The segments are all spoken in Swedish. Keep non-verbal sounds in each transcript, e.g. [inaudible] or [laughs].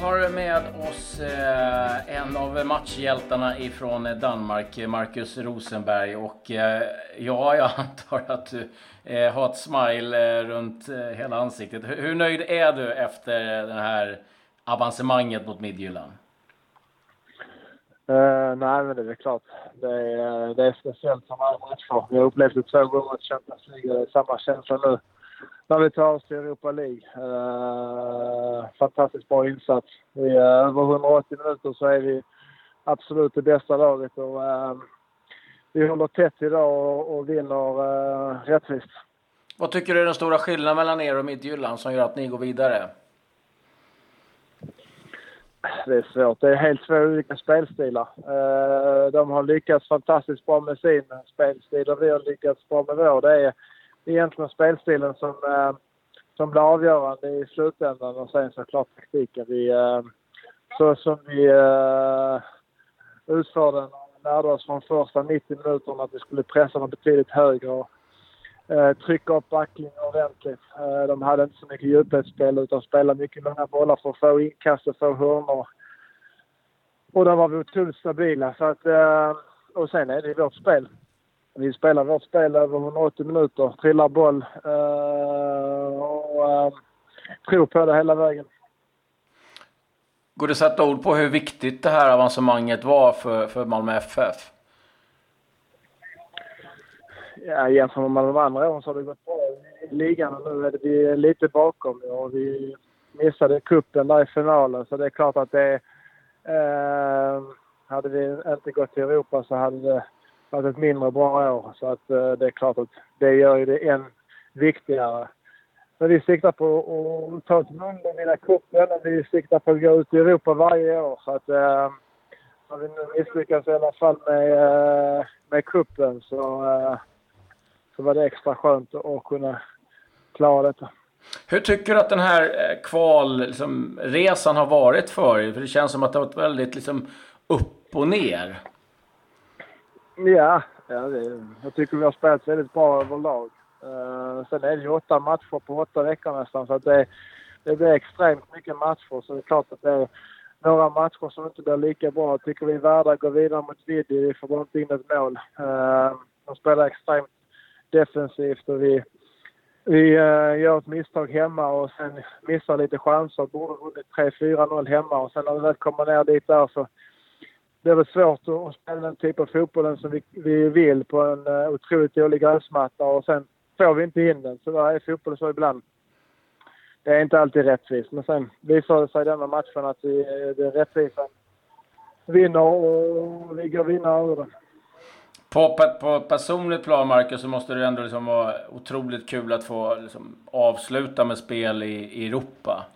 har med oss eh, en av matchhjältarna ifrån Danmark, Marcus Rosenberg. Och eh, ja, jag antar att du eh, har ett smile eh, runt eh, hela ansiktet. Hur nöjd är du efter det här avancemanget mot Midtjylland? Uh, nej, men det är väl klart. Det är, det är speciellt som alla matcher. Vi har upplevt det två gånger i Champions League det är samma känsla nu när vi tar oss till Europa League. Uh, fantastiskt bra insats. I uh, över 180 minuter så är vi absolut det bästa laget och uh, vi håller tätt idag och, och vinner uh, rättvist. Vad tycker du är den stora skillnaden mellan er och Midtjylland som gör att ni går vidare? Det är svårt. Det är helt två olika spelstilar. De har lyckats fantastiskt bra med sin spelstil och vi har lyckats bra med vår. Det är egentligen spelstilen som, eh, som blir avgörande i slutändan och sen såklart taktiken. Vi, eh, så som vi eh, utförde den lärde oss från första 90 minuterna att vi skulle pressa dem betydligt högre och eh, trycka upp backlinjen ordentligt. Eh, de hade inte så mycket djupledsspel utan spelade mycket långa bollar för att få inkast och få hörnor. Och där var vi otroligt stabila. Så att, eh, och sen är det vårt spel. Vi spelar vårt spel över 180 minuter, trillar boll uh, och uh, tror på det hela vägen. Går det att sätta ord på hur viktigt det här avancemanget var för, för Malmö FF? Ja, jämfört med de andra åren så har det gått bra i ligan och nu är vi lite bakom och vi missade kuppen där i finalen så det är klart att det... Eh, hade vi inte gått till Europa så hade det varit ett mindre bra år. Så att eh, det är klart att det gör ju det än viktigare. Men vi siktar på att ta ett guld och vinna cupen och vi siktar på att gå ut i Europa varje år. Så att eh, om vi nu misslyckas i alla fall med, eh, med cupen så, eh, så var det extra skönt att kunna klara detta. Hur tycker du att den här eh, kvalresan liksom, har varit för er? För det känns som att det har varit väldigt liksom, upp och ner. Ja, ja det, jag tycker vi har spelat väldigt bra överlag. Uh, sen är det ju åtta matcher på åtta veckor nästan så att det, det blir extremt mycket matcher. Så det är klart att det är några matcher som inte blir lika bra. Jag tycker vi är värda att gå vidare mot Vidi. Vi får bara inte in ett mål. Uh, de spelar extremt defensivt och vi, vi uh, gör ett misstag hemma och sen missar lite chanser. Borde vunnit 3-4-0 hemma och sen när vi väl kommer ner dit där så det är väl svårt att spela den typ av fotbollen som vi, vi vill på en uh, otroligt dålig gräsmatta och sen får vi inte in den. Så där är fotboll så ibland. Det är inte alltid rättvist. Men sen visar det sig i denna matchen att vi, det rättvisan vinner och vi går vinnare ur den. På, på ett personligt plan, Marcus, så måste det ändå liksom vara otroligt kul att få liksom avsluta med spel i, i Europa.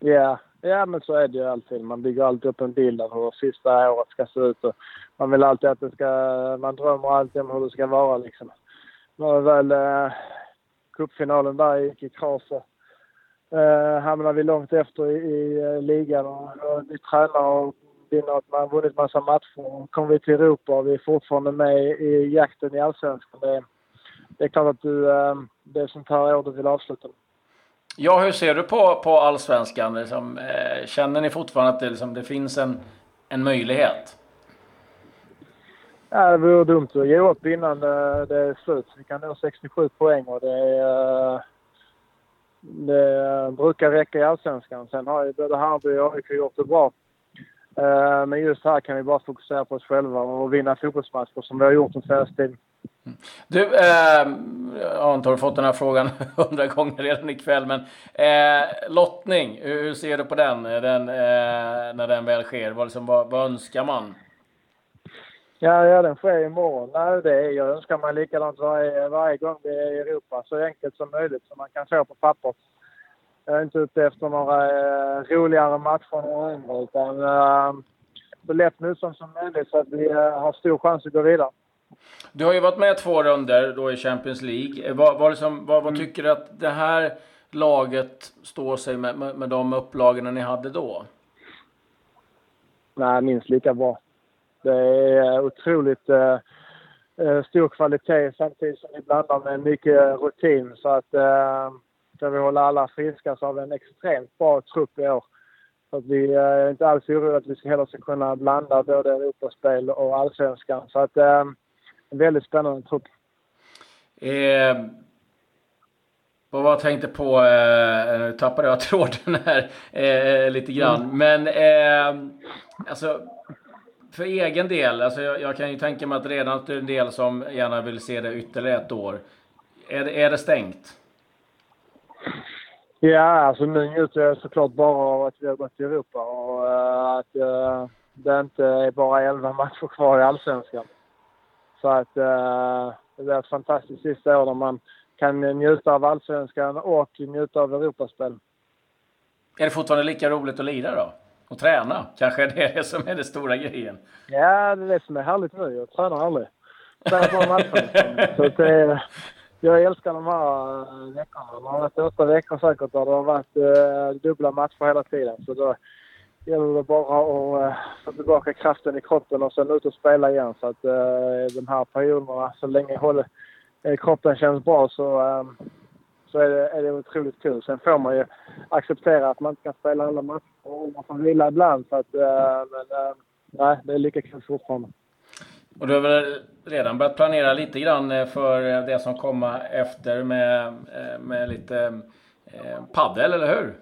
Ja, Ja, men så är det ju alltid. Man bygger alltid upp en bild av hur sista året ska se ut. Och man vill alltid att det ska... Man drömmer alltid om hur det ska vara liksom. När väl eh, cupfinalen där gick i kras så eh, hamnade vi långt efter i, i eh, ligan och, och vi tränar och vinner att man vunnit massa matcher. Kommer vi till Europa och vi är fortfarande med i jakten i Allsvenskan. Det, det är klart att du, eh, det är sånt här år du vill avsluta med. Ja, hur ser du på, på allsvenskan? Liksom, eh, känner ni fortfarande att det, liksom, det finns en, en möjlighet? Ja, det vore dumt att ge upp innan det, det är slut. Vi kan nå 67 poäng och det, är, eh, det brukar räcka i allsvenskan. Sen har ju både Hammarby och AIK gjort det bra. Eh, men just här kan vi bara fokusera på oss själva och vinna fotbollsmatcher som vi har gjort den senaste tiden. Du, eh, jag har du fått den här frågan [laughs] hundra gånger redan ikväll, men eh, lottning, hur, hur, ser du på den, den eh, när den väl sker? Vad, liksom, vad, vad önskar man? Ja, ja, den sker imorgon. Nej, det är, jag önskar mig likadant varje, varje gång vi är i Europa. Så enkelt som möjligt, så man kan få på pappret. Jag är inte ute efter några eh, roligare matcher än andra, utan eh, så lätt motstånd som möjligt så att vi eh, har stor chans att gå vidare. Du har ju varit med två runder då i Champions League. Eh, vad, vad, liksom, vad, vad mm. tycker du att det här laget står sig med, med, med de upplagorna ni hade då? Nej, minst lika bra. Det är otroligt eh, eh, stor kvalitet samtidigt som vi blandar med mycket rutin. Så att eh, ska vi hålla alla friska så har vi en extremt bra trupp i år. Så att vi är inte alls oroliga att vi ska heller ska kunna blanda både Europaspel och allsvenskan. Så att eh, en väldigt spännande trupp. Eh, vad jag tänkte på, eh, tappade jag [laughs] tråden här eh, lite grann. Mm. Men eh, alltså, för egen del, alltså jag, jag, kan ju tänka mig att redan att är en del som gärna vill se det ytterligare ett år. Är det, är det stängt? Ja, alltså nu njuter jag såklart bara av att vi har gått till Europa och uh, att uh, det inte är bara 11 matcher kvar i Allsvenskan. Så att uh, det är ett fantastiskt sista år där man kan njuta av Allsvenskan och njuta av Europaspel. Är det fortfarande lika roligt att lira då? Och träna? Kanske är det det som är den stora grejen? Ja, det är det som är härligt nu. Jag tränar aldrig. Tränar bara. Så det, jag älskar de här eh, veckorna. Det har varit åtta veckor säkert och det har varit uh, dubbla matcher hela tiden. Så då gäller det bara att eh, få tillbaka kraften i kroppen och sen ut och spela igen. Så att eh, de här perioderna, så länge håller, eh, kroppen känns bra så, så är, det, är det otroligt kul. Sen får man ju acceptera att man inte kan spela alla matcher och man får vila ibland. Så att, men nej, det är lika kul fortfarande. Och du har väl redan börjat planera lite grann för det som kommer efter med, med lite eh, paddel, eller hur?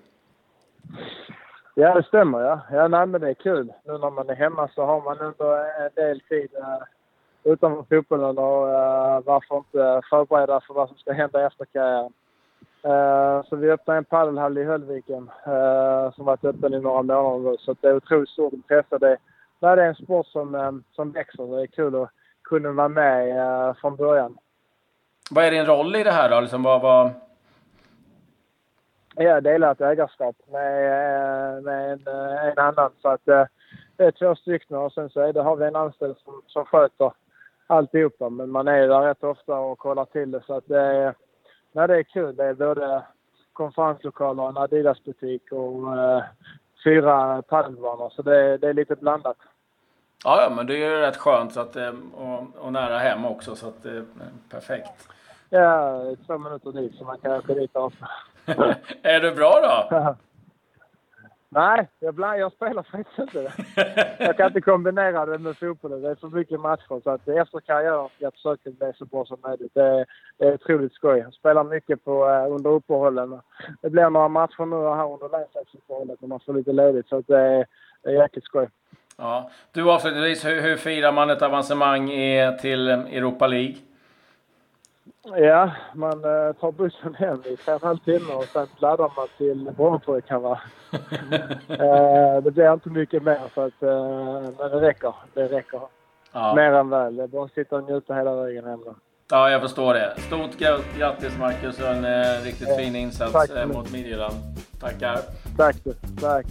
Ja, det stämmer. Ja. Ja, nej, men det är kul. Nu när man är hemma så har man ändå en del tid eh, uh, utanför fotbollen och eh, uh, varför inte förbereda för vad som ska hända efter karriären. Uh, så vi öppnar en padelhall i Höllviken uh, som varit öppen i några månader nu. Så det är otroligt stort intresse. Det, nej, det är en sport som, um, som växer. Det är kul att kunna vara med uh, från början. Vad är din roll i det här då? Liksom, vad, vad... Jag delar ett ägarskap med, med en, en annan. Så att, det är två stycken och sen så är det, har vi en anställd som, som sköter alltihopa. Men man är ju där rätt ofta och kollar till det. Så att det är, nej, det är kul. Det är både konferenslokaler, en Adidas-butik och eh, fyra padelbanor. Så det, det är lite blandat. Ja, ja, men det är ju rätt skönt så att, eh, och, och nära hem också, så att det är perfekt. Ja, två minuter dit, så man kan åka dit ofta. [laughs] är du bra då? [laughs] Nej, jag, bland, jag spelar faktiskt inte. Jag kan inte kombinera det med fotbollen. Det är för mycket matcher. Så att efter karriären ska jag försöka bli så bra som möjligt. Det är, det är otroligt skoj. Jag spelar mycket på, uh, under uppehållen. Det blir några matcher nu här under landslagsuppehållet när man får lite ledigt. Så att det, är, det är jäkligt skoj. Ja. Du avslutningsvis, hur, hur firar man ett avancemang i, till Europa League? Ja, man eh, tar bussen hem i tre och en halv timme och sen laddar man till Brommapojkarna. [laughs] eh, det blir inte mycket mer för att, eh, men det räcker. Det räcker. Ja. Mer än väl. Det är bara att sitta och njuta hela vägen hem då. Ja, jag förstår det. Stort grattis Marcus och en eh, riktigt ja. fin insats Tack. eh, mot Midtjylland. Tackar. Tack. Tack.